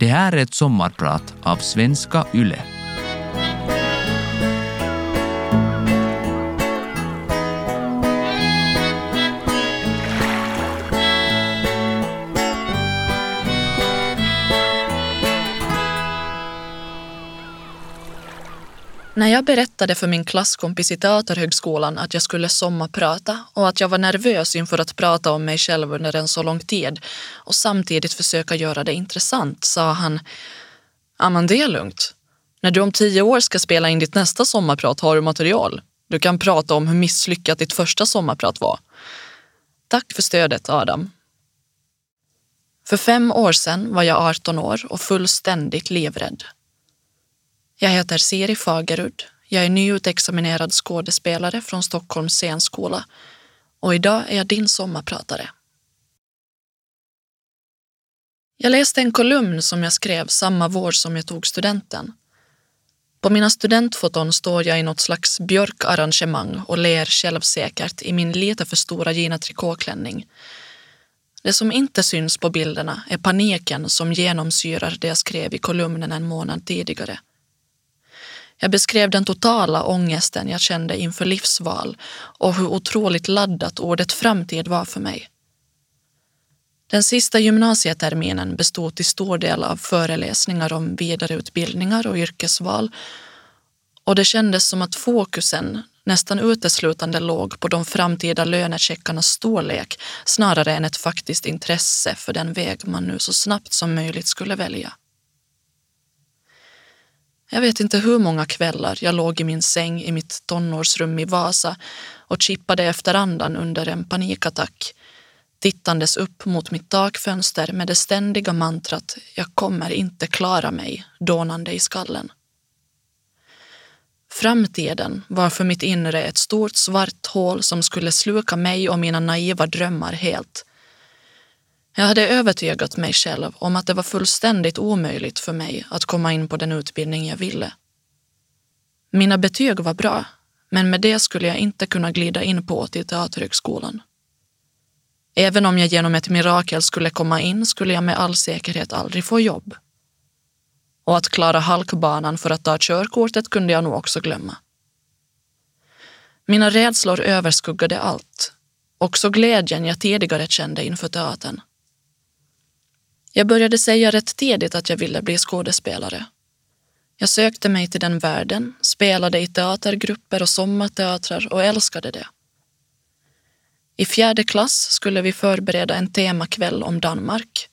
Det här är ett sommarprat av Svenska Yle. När jag berättade för min klasskompis i Teaterhögskolan att jag skulle sommarprata och att jag var nervös inför att prata om mig själv under en så lång tid och samtidigt försöka göra det intressant sa han Ja men det är lugnt. När du om tio år ska spela in ditt nästa sommarprat har du material. Du kan prata om hur misslyckat ditt första sommarprat var. Tack för stödet Adam. För fem år sedan var jag 18 år och fullständigt livrädd. Jag heter Siri Fagerud. Jag är nyutexaminerad skådespelare från Stockholms scenskola och idag är jag din sommarpratare. Jag läste en kolumn som jag skrev samma vår som jag tog studenten. På mina studentfoton står jag i något slags björkarrangemang och ler självsäkert i min lite för stora Gina Tricot-klänning. Det som inte syns på bilderna är paniken som genomsyrar det jag skrev i kolumnen en månad tidigare. Jag beskrev den totala ångesten jag kände inför livsval och hur otroligt laddat ordet framtid var för mig. Den sista gymnasieterminen bestod till stor del av föreläsningar om vidareutbildningar och yrkesval och det kändes som att fokusen nästan uteslutande låg på de framtida lönecheckarnas storlek snarare än ett faktiskt intresse för den väg man nu så snabbt som möjligt skulle välja. Jag vet inte hur många kvällar jag låg i min säng i mitt tonårsrum i Vasa och chippade efter andan under en panikattack, tittandes upp mot mitt takfönster med det ständiga mantrat “jag kommer inte klara mig” dånande i skallen. Framtiden var för mitt inre ett stort svart hål som skulle sluka mig och mina naiva drömmar helt jag hade övertygat mig själv om att det var fullständigt omöjligt för mig att komma in på den utbildning jag ville. Mina betyg var bra, men med det skulle jag inte kunna glida in på till Teaterhögskolan. Även om jag genom ett mirakel skulle komma in skulle jag med all säkerhet aldrig få jobb. Och att klara halkbanan för att ta körkortet kunde jag nog också glömma. Mina rädslor överskuggade allt, också glädjen jag tidigare kände inför teatern. Jag började säga rätt tidigt att jag ville bli skådespelare. Jag sökte mig till den världen, spelade i teatergrupper och sommarteatrar och älskade det. I fjärde klass skulle vi förbereda en temakväll om Danmark.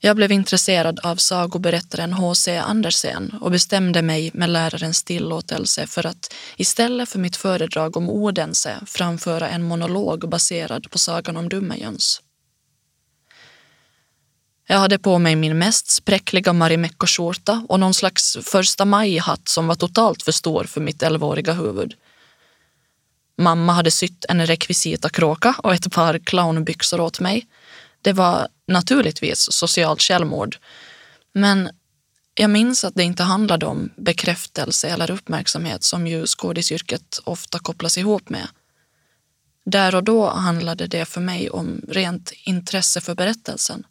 Jag blev intresserad av sagoberättaren H.C. Andersen och bestämde mig med lärarens tillåtelse för att istället för mitt föredrag om Odense framföra en monolog baserad på sagan om Dummejöns. Jag hade på mig min mest spräckliga Marimekko-skjorta och någon slags första maj-hatt som var totalt för stor för mitt elvaåriga huvud. Mamma hade sytt en rekvisitakråka och ett par clownbyxor åt mig. Det var naturligtvis socialt självmord. Men jag minns att det inte handlade om bekräftelse eller uppmärksamhet som ju skådisyrket ofta kopplas ihop med. Där och då handlade det för mig om rent intresse för berättelsen.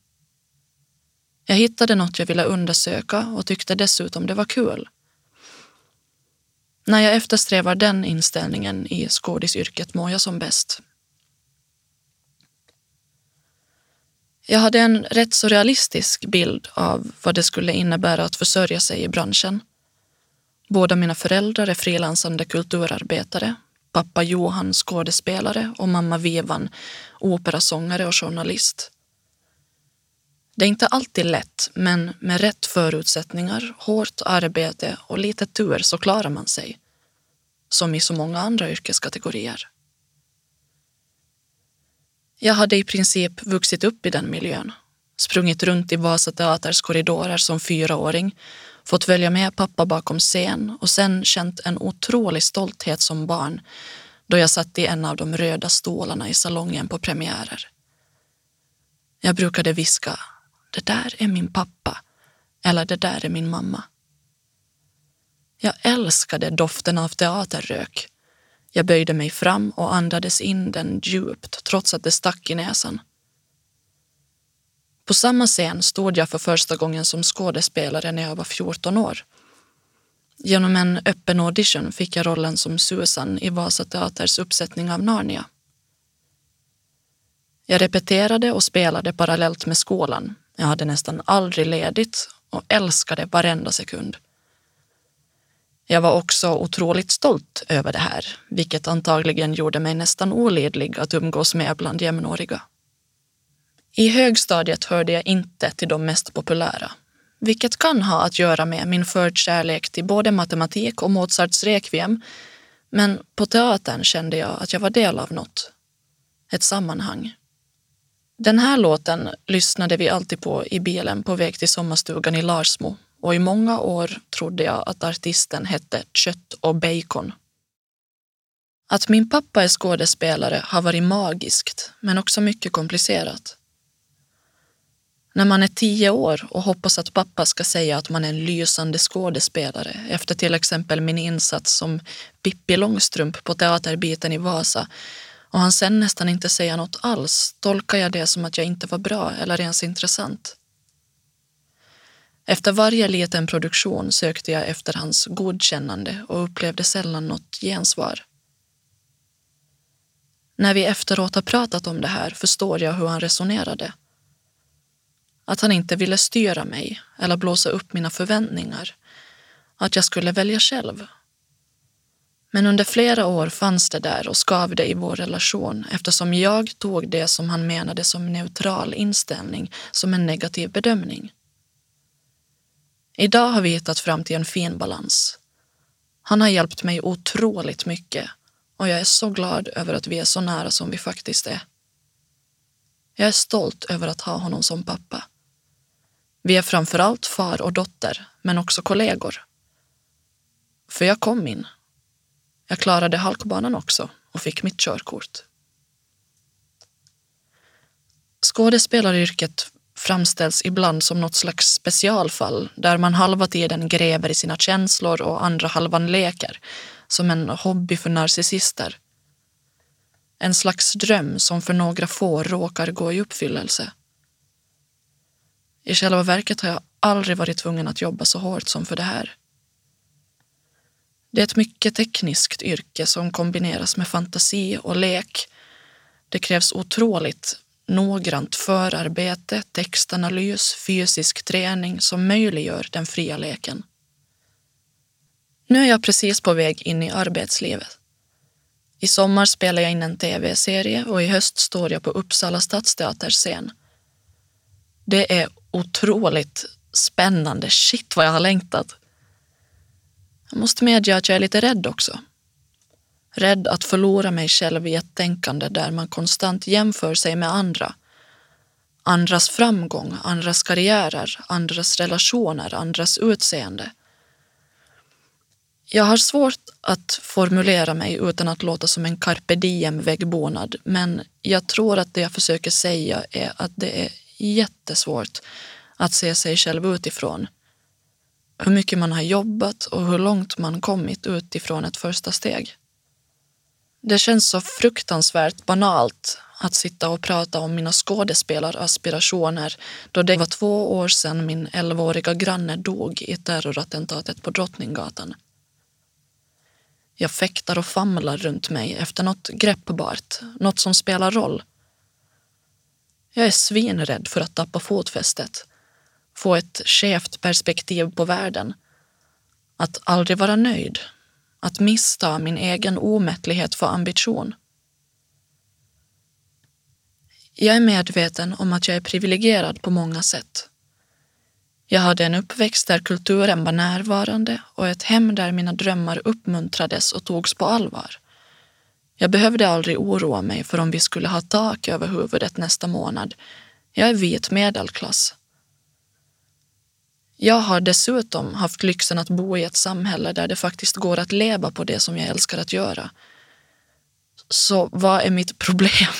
Jag hittade något jag ville undersöka och tyckte dessutom det var kul. När jag eftersträvar den inställningen i skådisyrket mår jag som bäst. Jag hade en rätt så realistisk bild av vad det skulle innebära att försörja sig i branschen. Båda mina föräldrar är frilansande kulturarbetare. Pappa Johan skådespelare och mamma Vivan operasångare och journalist. Det är inte alltid lätt, men med rätt förutsättningar, hårt arbete och lite tur så klarar man sig. Som i så många andra yrkeskategorier. Jag hade i princip vuxit upp i den miljön. Sprungit runt i Vasa Teaters korridorer som fyraåring, fått följa med pappa bakom scen och sen känt en otrolig stolthet som barn då jag satt i en av de röda stolarna i salongen på premiärer. Jag brukade viska det där är min pappa eller det där är min mamma. Jag älskade doften av teaterrök. Jag böjde mig fram och andades in den djupt trots att det stack i näsan. På samma scen stod jag för första gången som skådespelare när jag var 14 år. Genom en öppen audition fick jag rollen som Susan i Vasa Teaters uppsättning av Narnia. Jag repeterade och spelade parallellt med skolan. Jag hade nästan aldrig ledigt och älskade varenda sekund. Jag var också otroligt stolt över det här, vilket antagligen gjorde mig nästan olidlig att umgås med bland jämnåriga. I högstadiet hörde jag inte till de mest populära, vilket kan ha att göra med min förkärlek till både matematik och Mozarts Requiem, men på teatern kände jag att jag var del av något. Ett sammanhang. Den här låten lyssnade vi alltid på i bilen på väg till sommarstugan i Larsmo och i många år trodde jag att artisten hette Kött och bacon. Att min pappa är skådespelare har varit magiskt, men också mycket komplicerat. När man är tio år och hoppas att pappa ska säga att man är en lysande skådespelare efter till exempel min insats som Pippi Långstrump på teaterbiten i Vasa och han sen nästan inte säger något alls tolkar jag det som att jag inte var bra eller ens intressant. Efter varje liten produktion sökte jag efter hans godkännande och upplevde sällan något gensvar. När vi efteråt har pratat om det här förstår jag hur han resonerade. Att han inte ville styra mig eller blåsa upp mina förväntningar. Att jag skulle välja själv. Men under flera år fanns det där och skavde i vår relation eftersom jag tog det som han menade som neutral inställning som en negativ bedömning. Idag har vi hittat fram till en fin balans. Han har hjälpt mig otroligt mycket och jag är så glad över att vi är så nära som vi faktiskt är. Jag är stolt över att ha honom som pappa. Vi är framförallt far och dotter, men också kollegor. För jag kom in. Jag klarade halkbanan också och fick mitt körkort. Skådespelaryrket framställs ibland som något slags specialfall där man halva tiden gräver i sina känslor och andra halvan leker, som en hobby för narcissister. En slags dröm som för några få råkar gå i uppfyllelse. I själva verket har jag aldrig varit tvungen att jobba så hårt som för det här. Det är ett mycket tekniskt yrke som kombineras med fantasi och lek. Det krävs otroligt noggrant förarbete, textanalys, fysisk träning som möjliggör den fria leken. Nu är jag precis på väg in i arbetslivet. I sommar spelar jag in en tv-serie och i höst står jag på Uppsala stadsteaters scen. Det är otroligt spännande. Shit vad jag har längtat. Jag måste medge att jag är lite rädd också. Rädd att förlora mig själv i ett tänkande där man konstant jämför sig med andra. Andras framgång, andras karriärer, andras relationer, andras utseende. Jag har svårt att formulera mig utan att låta som en carpe diem väggbonad, men jag tror att det jag försöker säga är att det är jättesvårt att se sig själv utifrån. Hur mycket man har jobbat och hur långt man kommit utifrån ett första steg. Det känns så fruktansvärt banalt att sitta och prata om mina skådespelaraspirationer då det var två år sedan min 11-åriga granne dog i terrorattentatet på Drottninggatan. Jag fäktar och famlar runt mig efter något greppbart, något som spelar roll. Jag är svinrädd för att tappa fotfästet, få ett skevt perspektiv på världen, att aldrig vara nöjd att missta min egen omättlighet för ambition. Jag är medveten om att jag är privilegierad på många sätt. Jag hade en uppväxt där kulturen var närvarande och ett hem där mina drömmar uppmuntrades och togs på allvar. Jag behövde aldrig oroa mig för om vi skulle ha tak över huvudet nästa månad. Jag är vit medelklass. Jag har dessutom haft lyxen att bo i ett samhälle där det faktiskt går att leva på det som jag älskar att göra. Så vad är mitt problem?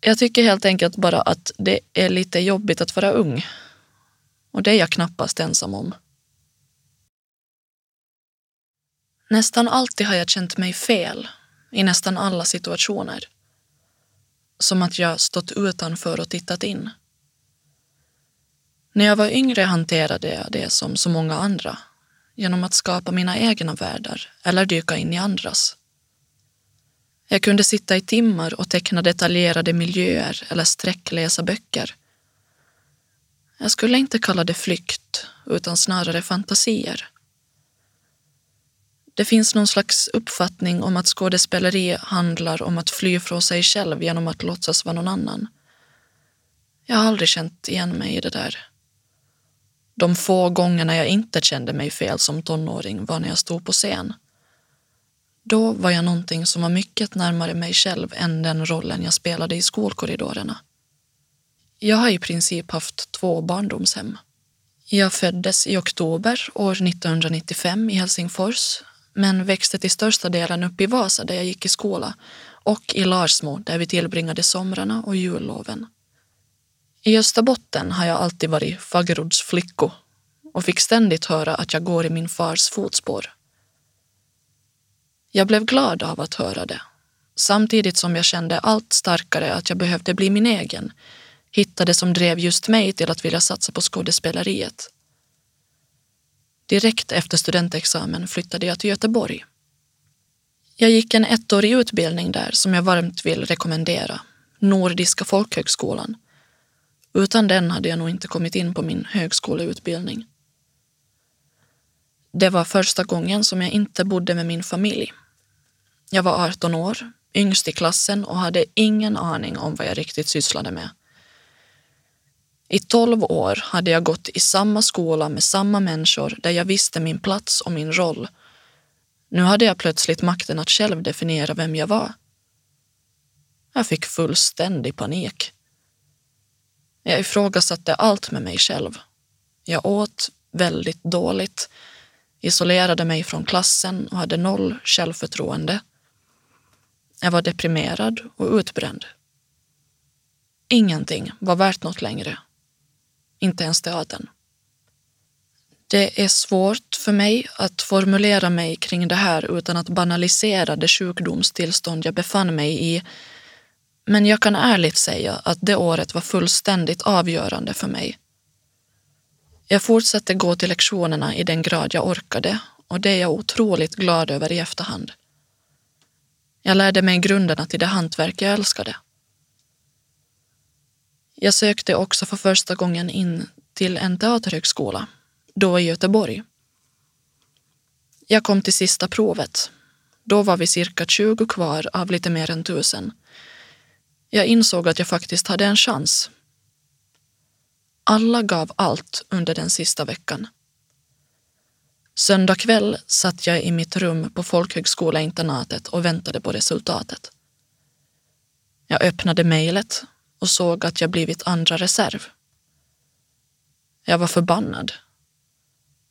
Jag tycker helt enkelt bara att det är lite jobbigt att vara ung. Och det är jag knappast ensam om. Nästan alltid har jag känt mig fel i nästan alla situationer. som att jag stått utanför och tittat in. När jag var yngre hanterade jag det som så många andra, genom att skapa mina egna världar eller dyka in i andras. Jag kunde sitta i timmar och teckna detaljerade miljöer eller sträckläsa böcker. Jag skulle inte kalla det flykt, utan snarare fantasier. Det finns någon slags uppfattning om att skådespeleri handlar om att fly från sig själv genom att låtsas vara någon annan. Jag har aldrig känt igen mig i det där. De få gångerna jag inte kände mig fel som tonåring var när jag stod på scen. Då var jag någonting som var mycket närmare mig själv än den rollen jag spelade i skolkorridorerna. Jag har i princip haft två barndomshem. Jag föddes i oktober år 1995 i Helsingfors men växte till största delen upp i Vasa där jag gick i skola och i Larsmo där vi tillbringade somrarna och julloven. I Österbotten har jag alltid varit Fagerods flicko och fick ständigt höra att jag går i min fars fotspår. Jag blev glad av att höra det, samtidigt som jag kände allt starkare att jag behövde bli min egen, hitta det som drev just mig till att vilja satsa på skådespeleriet. Direkt efter studentexamen flyttade jag till Göteborg. Jag gick en ettårig utbildning där som jag varmt vill rekommendera, Nordiska folkhögskolan. Utan den hade jag nog inte kommit in på min högskoleutbildning. Det var första gången som jag inte bodde med min familj. Jag var 18 år, yngst i klassen och hade ingen aning om vad jag riktigt sysslade med. I tolv år hade jag gått i samma skola med samma människor där jag visste min plats och min roll. Nu hade jag plötsligt makten att själv definiera vem jag var. Jag fick fullständig panik. Jag ifrågasatte allt med mig själv. Jag åt väldigt dåligt, isolerade mig från klassen och hade noll självförtroende. Jag var deprimerad och utbränd. Ingenting var värt något längre inte ens teatern. Det är svårt för mig att formulera mig kring det här utan att banalisera det sjukdomstillstånd jag befann mig i. Men jag kan ärligt säga att det året var fullständigt avgörande för mig. Jag fortsatte gå till lektionerna i den grad jag orkade och det är jag otroligt glad över i efterhand. Jag lärde mig grunderna till det hantverk jag älskade. Jag sökte också för första gången in till en teaterhögskola, då i Göteborg. Jag kom till sista provet. Då var vi cirka 20 kvar av lite mer än tusen. Jag insåg att jag faktiskt hade en chans. Alla gav allt under den sista veckan. Söndag kväll satt jag i mitt rum på folkhögskolainternatet och väntade på resultatet. Jag öppnade mejlet och såg att jag blivit andra reserv. Jag var förbannad.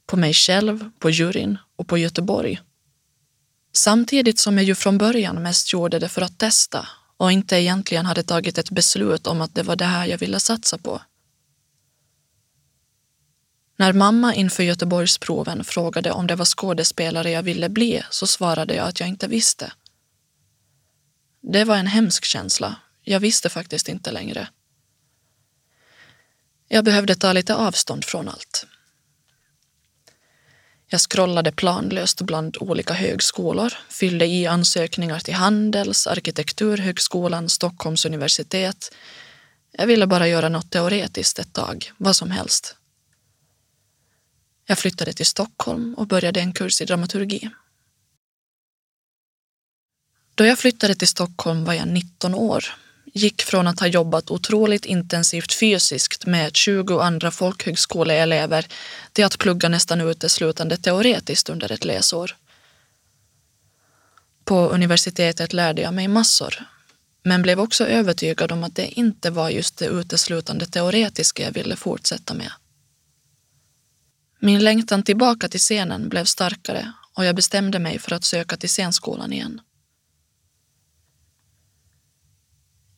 På mig själv, på juryn och på Göteborg. Samtidigt som jag ju från början mest gjorde det för att testa och inte egentligen hade tagit ett beslut om att det var det här jag ville satsa på. När mamma inför Göteborgsproven frågade om det var skådespelare jag ville bli så svarade jag att jag inte visste. Det var en hemsk känsla jag visste faktiskt inte längre. Jag behövde ta lite avstånd från allt. Jag scrollade planlöst bland olika högskolor, fyllde i ansökningar till Handels, Arkitekturhögskolan, Stockholms universitet. Jag ville bara göra något teoretiskt ett tag, vad som helst. Jag flyttade till Stockholm och började en kurs i dramaturgi. Då jag flyttade till Stockholm var jag 19 år gick från att ha jobbat otroligt intensivt fysiskt med 20 andra folkhögskoleelever till att plugga nästan uteslutande teoretiskt under ett läsår. På universitetet lärde jag mig massor, men blev också övertygad om att det inte var just det uteslutande teoretiska jag ville fortsätta med. Min längtan tillbaka till scenen blev starkare och jag bestämde mig för att söka till scenskolan igen.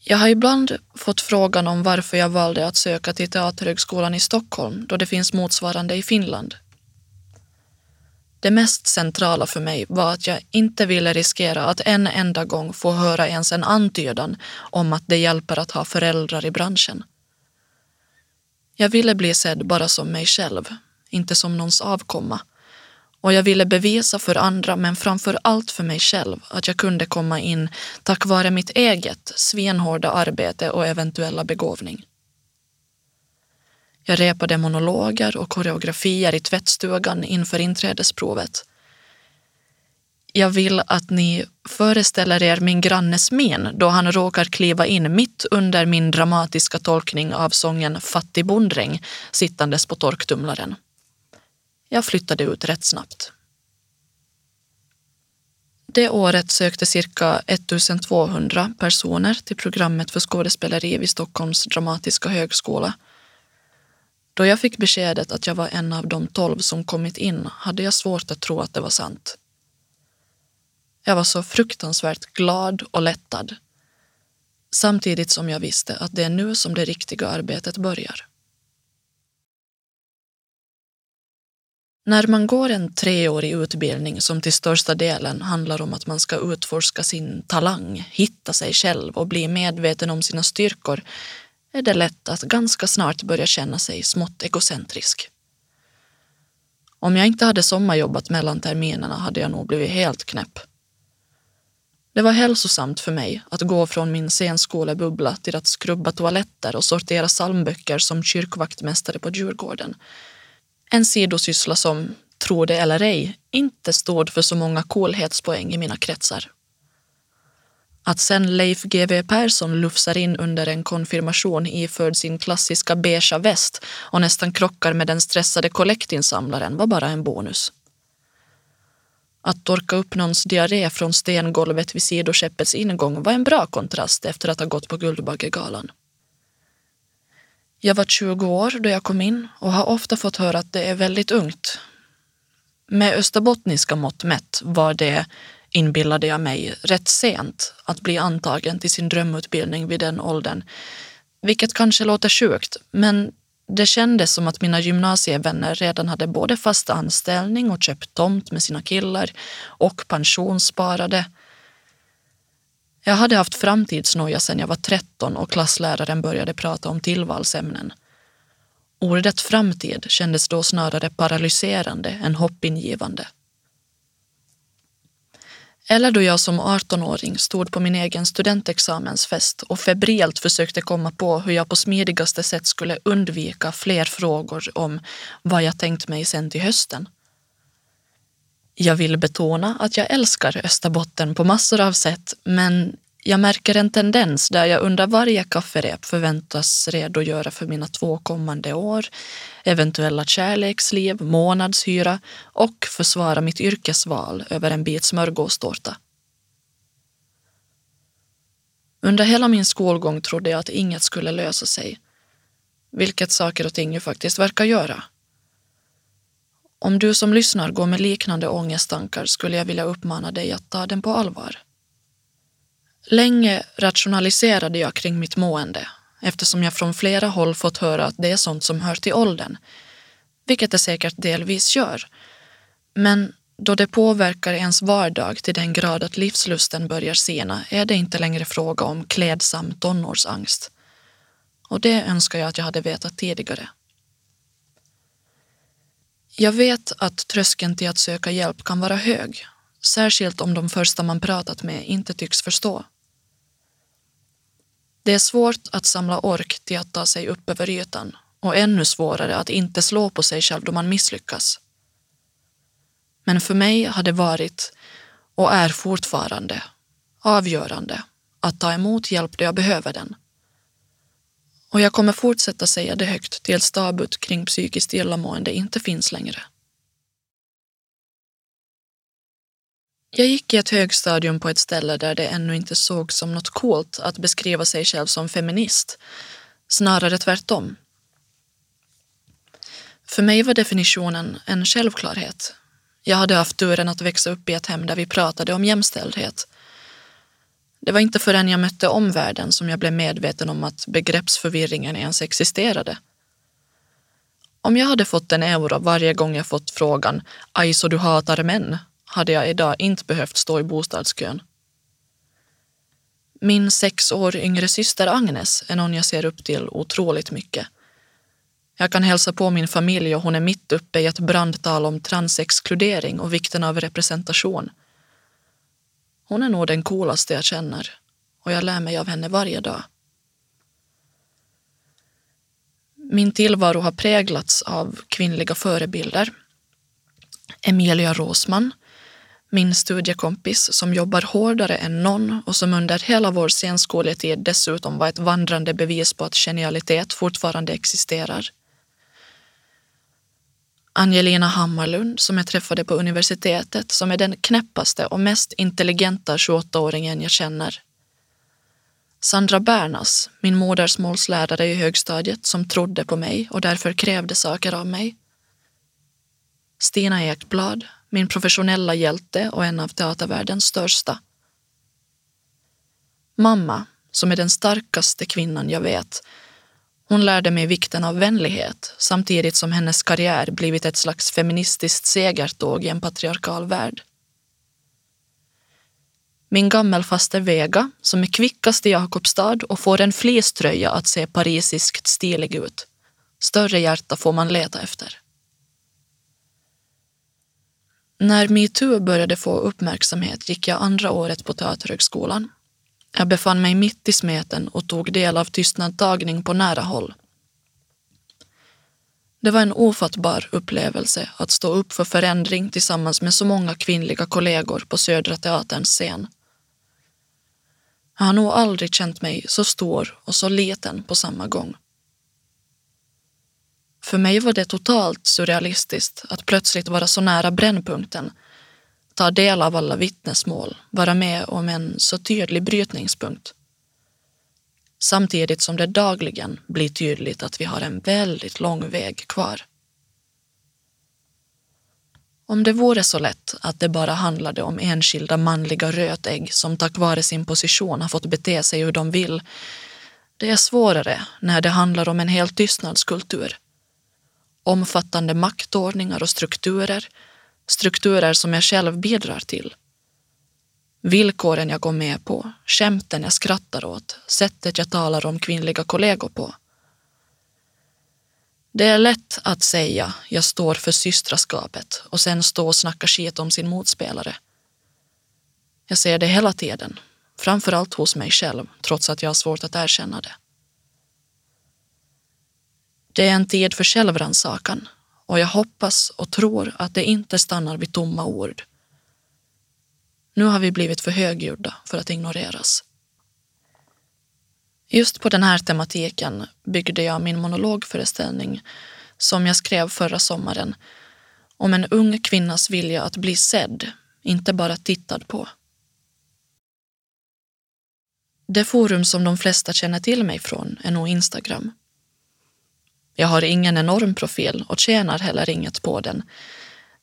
Jag har ibland fått frågan om varför jag valde att söka till Teaterhögskolan i Stockholm då det finns motsvarande i Finland. Det mest centrala för mig var att jag inte ville riskera att en enda gång få höra ens en antydan om att det hjälper att ha föräldrar i branschen. Jag ville bli sedd bara som mig själv, inte som någons avkomma. Och jag ville bevisa för andra, men framför allt för mig själv, att jag kunde komma in tack vare mitt eget svenhårda arbete och eventuella begåvning. Jag repade monologer och koreografier i tvättstugan inför inträdesprovet. Jag vill att ni föreställer er min grannes min då han råkar kliva in mitt under min dramatiska tolkning av sången Fattig bonddräng sittandes på torktumlaren. Jag flyttade ut rätt snabbt. Det året sökte cirka 1200 personer till programmet för skådespeleri vid Stockholms dramatiska högskola. Då jag fick beskedet att jag var en av de tolv som kommit in hade jag svårt att tro att det var sant. Jag var så fruktansvärt glad och lättad. Samtidigt som jag visste att det är nu som det riktiga arbetet börjar. När man går en treårig utbildning som till största delen handlar om att man ska utforska sin talang, hitta sig själv och bli medveten om sina styrkor är det lätt att ganska snart börja känna sig smått egocentrisk. Om jag inte hade sommarjobbat mellan terminerna hade jag nog blivit helt knäpp. Det var hälsosamt för mig att gå från min scenskolebubbla till att skrubba toaletter och sortera psalmböcker som kyrkvaktmästare på Djurgården. En sidosyssla som, tro det eller ej, inte stod för så många coolhetspoäng i mina kretsar. Att sen Leif GW Persson lufsar in under en konfirmation iförd sin klassiska beigea väst och nästan krockar med den stressade kollektinsamlaren var bara en bonus. Att torka upp någons diarré från stengolvet vid sidoskeppets ingång var en bra kontrast efter att ha gått på Guldbaggegalan. Jag var 20 år då jag kom in och har ofta fått höra att det är väldigt ungt. Med österbottniska mått mätt var det inbillade jag mig, rätt sent att bli antagen till sin drömutbildning vid den åldern. Vilket kanske låter sjukt, men det kändes som att mina gymnasievänner redan hade både fast anställning och köpt tomt med sina killar och pensionssparade. Jag hade haft framtidsnoja sedan jag var 13 och klassläraren började prata om tillvalsämnen. Ordet framtid kändes då snarare paralyserande än hoppingivande. Eller då jag som 18-åring stod på min egen studentexamensfest och febrilt försökte komma på hur jag på smidigaste sätt skulle undvika fler frågor om vad jag tänkt mig sen till hösten. Jag vill betona att jag älskar Österbotten på massor av sätt, men jag märker en tendens där jag under varje kafferep förväntas redogöra för mina två kommande år, eventuella kärleksliv, månadshyra och försvara mitt yrkesval över en bit smörgåstårta. Under hela min skolgång trodde jag att inget skulle lösa sig, vilket saker och ting ju faktiskt verkar göra. Om du som lyssnar går med liknande ångesttankar skulle jag vilja uppmana dig att ta den på allvar. Länge rationaliserade jag kring mitt mående eftersom jag från flera håll fått höra att det är sånt som hör till åldern, vilket det säkert delvis gör. Men då det påverkar ens vardag till den grad att livslusten börjar sina är det inte längre fråga om klädsam tonårsangst. Och det önskar jag att jag hade vetat tidigare. Jag vet att tröskeln till att söka hjälp kan vara hög, särskilt om de första man pratat med inte tycks förstå. Det är svårt att samla ork till att ta sig upp över ytan och ännu svårare att inte slå på sig själv då man misslyckas. Men för mig har det varit, och är fortfarande, avgörande att ta emot hjälp då jag behöver den. Och jag kommer fortsätta säga det högt tills tabut kring psykiskt illamående inte finns längre. Jag gick i ett högstadium på ett ställe där det ännu inte sågs som något coolt att beskriva sig själv som feminist. Snarare tvärtom. För mig var definitionen en självklarhet. Jag hade haft turen att växa upp i ett hem där vi pratade om jämställdhet. Det var inte förrän jag mötte omvärlden som jag blev medveten om att begreppsförvirringen ens existerade. Om jag hade fått en euro varje gång jag fått frågan “Aj, så du hatar män” hade jag idag inte behövt stå i bostadskön. Min sex år yngre syster Agnes är någon jag ser upp till otroligt mycket. Jag kan hälsa på min familj och hon är mitt uppe i ett brandtal om transexkludering och vikten av representation. Hon är nog den coolaste jag känner och jag lär mig av henne varje dag. Min tillvaro har präglats av kvinnliga förebilder. Emilia Rosman, min studiekompis som jobbar hårdare än någon och som under hela vår senskoletid dessutom var ett vandrande bevis på att genialitet fortfarande existerar. Angelina Hammarlund som jag träffade på universitetet som är den knäppaste och mest intelligenta 28-åringen jag känner. Sandra Bernas, min modersmålslärare i högstadiet som trodde på mig och därför krävde saker av mig. Stina Ekblad, min professionella hjälte och en av teatervärldens största. Mamma, som är den starkaste kvinnan jag vet. Hon lärde mig vikten av vänlighet samtidigt som hennes karriär blivit ett slags feministiskt segertåg i en patriarkal värld. Min gammelfaster Vega, som är kvickast i Jakobstad och får en fleecetröja att se parisiskt stilig ut. Större hjärta får man leta efter. När metoo började få uppmärksamhet gick jag andra året på Teaterhögskolan. Jag befann mig mitt i smeten och tog del av tystnadtagning på nära håll. Det var en ofattbar upplevelse att stå upp för förändring tillsammans med så många kvinnliga kollegor på Södra Teaterns scen. Jag har nog aldrig känt mig så stor och så liten på samma gång. För mig var det totalt surrealistiskt att plötsligt vara så nära brännpunkten, ta del av alla vittnesmål, vara med om en så tydlig brytningspunkt. Samtidigt som det dagligen blir tydligt att vi har en väldigt lång väg kvar. Om det vore så lätt att det bara handlade om enskilda manliga rötägg som tack vare sin position har fått bete sig hur de vill, det är svårare när det handlar om en hel tystnadskultur omfattande maktordningar och strukturer, strukturer som jag själv bidrar till. Villkoren jag går med på, skämten jag skrattar åt, sättet jag talar om kvinnliga kollegor på. Det är lätt att säga jag står för systraskapet och sen stå och snacka skit om sin motspelare. Jag ser det hela tiden, framförallt hos mig själv, trots att jag har svårt att erkänna det. Det är en tid för självrannsakan och jag hoppas och tror att det inte stannar vid tomma ord. Nu har vi blivit för högljudda för att ignoreras. Just på den här tematiken byggde jag min monologföreställning som jag skrev förra sommaren om en ung kvinnas vilja att bli sedd, inte bara tittad på. Det forum som de flesta känner till mig från är nog Instagram. Jag har ingen enorm profil och tjänar heller inget på den.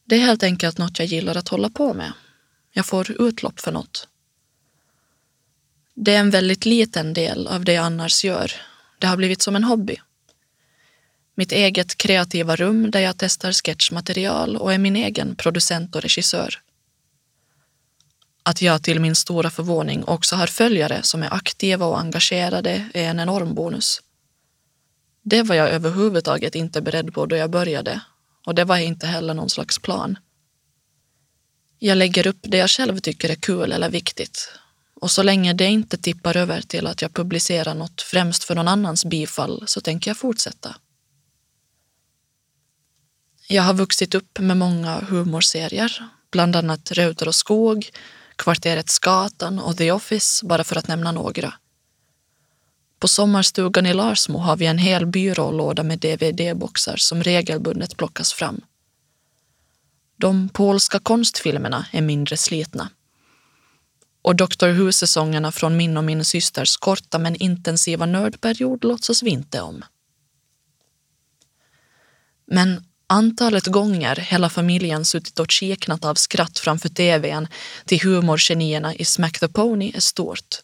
Det är helt enkelt något jag gillar att hålla på med. Jag får utlopp för något. Det är en väldigt liten del av det jag annars gör. Det har blivit som en hobby. Mitt eget kreativa rum där jag testar sketchmaterial och är min egen producent och regissör. Att jag till min stora förvåning också har följare som är aktiva och engagerade är en enorm bonus. Det var jag överhuvudtaget inte beredd på då jag började och det var inte heller någon slags plan. Jag lägger upp det jag själv tycker är kul eller viktigt och så länge det inte tippar över till att jag publicerar något främst för någon annans bifall så tänker jag fortsätta. Jag har vuxit upp med många humorserier, bland annat Reuter och skog, Kvarteret Skatan och The Office, bara för att nämna några. På sommarstugan i Larsmo har vi en hel byrålåda med dvd-boxar som regelbundet plockas fram. De polska konstfilmerna är mindre slitna. Och Dr Who-säsongerna från min och min systers korta men intensiva nördperiod låtsas vi inte om. Men antalet gånger hela familjen suttit och kiknat av skratt framför tvn till humorgenierna i Smack the Pony är stort.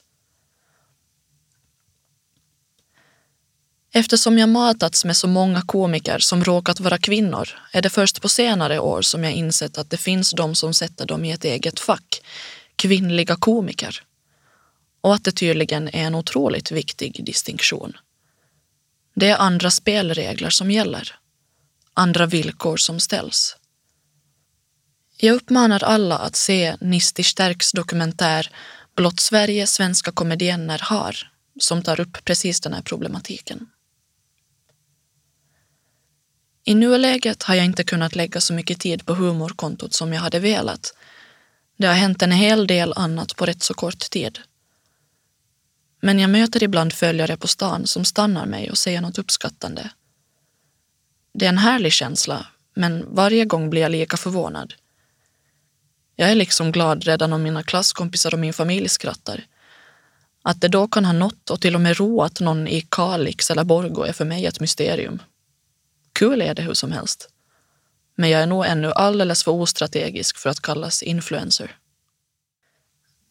Eftersom jag matats med så många komiker som råkat vara kvinnor är det först på senare år som jag insett att det finns de som sätter dem i ett eget fack, kvinnliga komiker. Och att det tydligen är en otroligt viktig distinktion. Det är andra spelregler som gäller. Andra villkor som ställs. Jag uppmanar alla att se Nisti Stärks dokumentär Blott Sverige svenska komedienner har, som tar upp precis den här problematiken. I nuläget har jag inte kunnat lägga så mycket tid på humorkontot som jag hade velat. Det har hänt en hel del annat på rätt så kort tid. Men jag möter ibland följare på stan som stannar mig och säger något uppskattande. Det är en härlig känsla, men varje gång blir jag lika förvånad. Jag är liksom glad redan om mina klasskompisar och min familj skrattar. Att det då kan ha nått och till och med roat någon i Kalix eller Borgo är för mig ett mysterium. Kul är det hur som helst. Men jag är nog ännu alldeles för ostrategisk för att kallas influencer.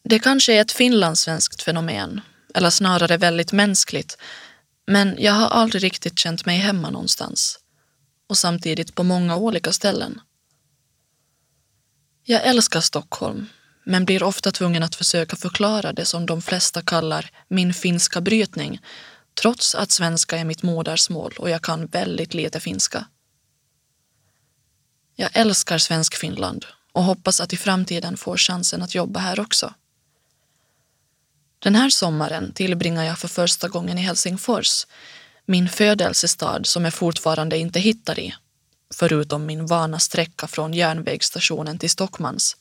Det kanske är ett finlandssvenskt fenomen, eller snarare väldigt mänskligt, men jag har aldrig riktigt känt mig hemma någonstans. Och samtidigt på många olika ställen. Jag älskar Stockholm, men blir ofta tvungen att försöka förklara det som de flesta kallar min finska brytning, trots att svenska är mitt modersmål och jag kan väldigt lite finska. Jag älskar Svensk Finland och hoppas att i framtiden få chansen att jobba här också. Den här sommaren tillbringar jag för första gången i Helsingfors, min födelsestad som jag fortfarande inte hittar i förutom min vana sträcka från järnvägsstationen till Stockmans.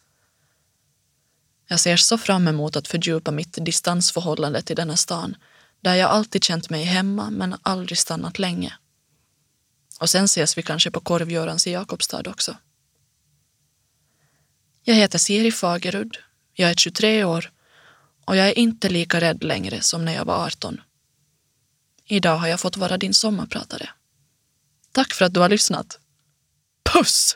Jag ser så fram emot att fördjupa mitt distansförhållande till denna stan där jag alltid känt mig hemma men aldrig stannat länge. Och sen ses vi kanske på Korvgörans i Jakobstad också. Jag heter Siri Fagerud, jag är 23 år och jag är inte lika rädd längre som när jag var 18. Idag har jag fått vara din sommarpratare. Tack för att du har lyssnat. Puss!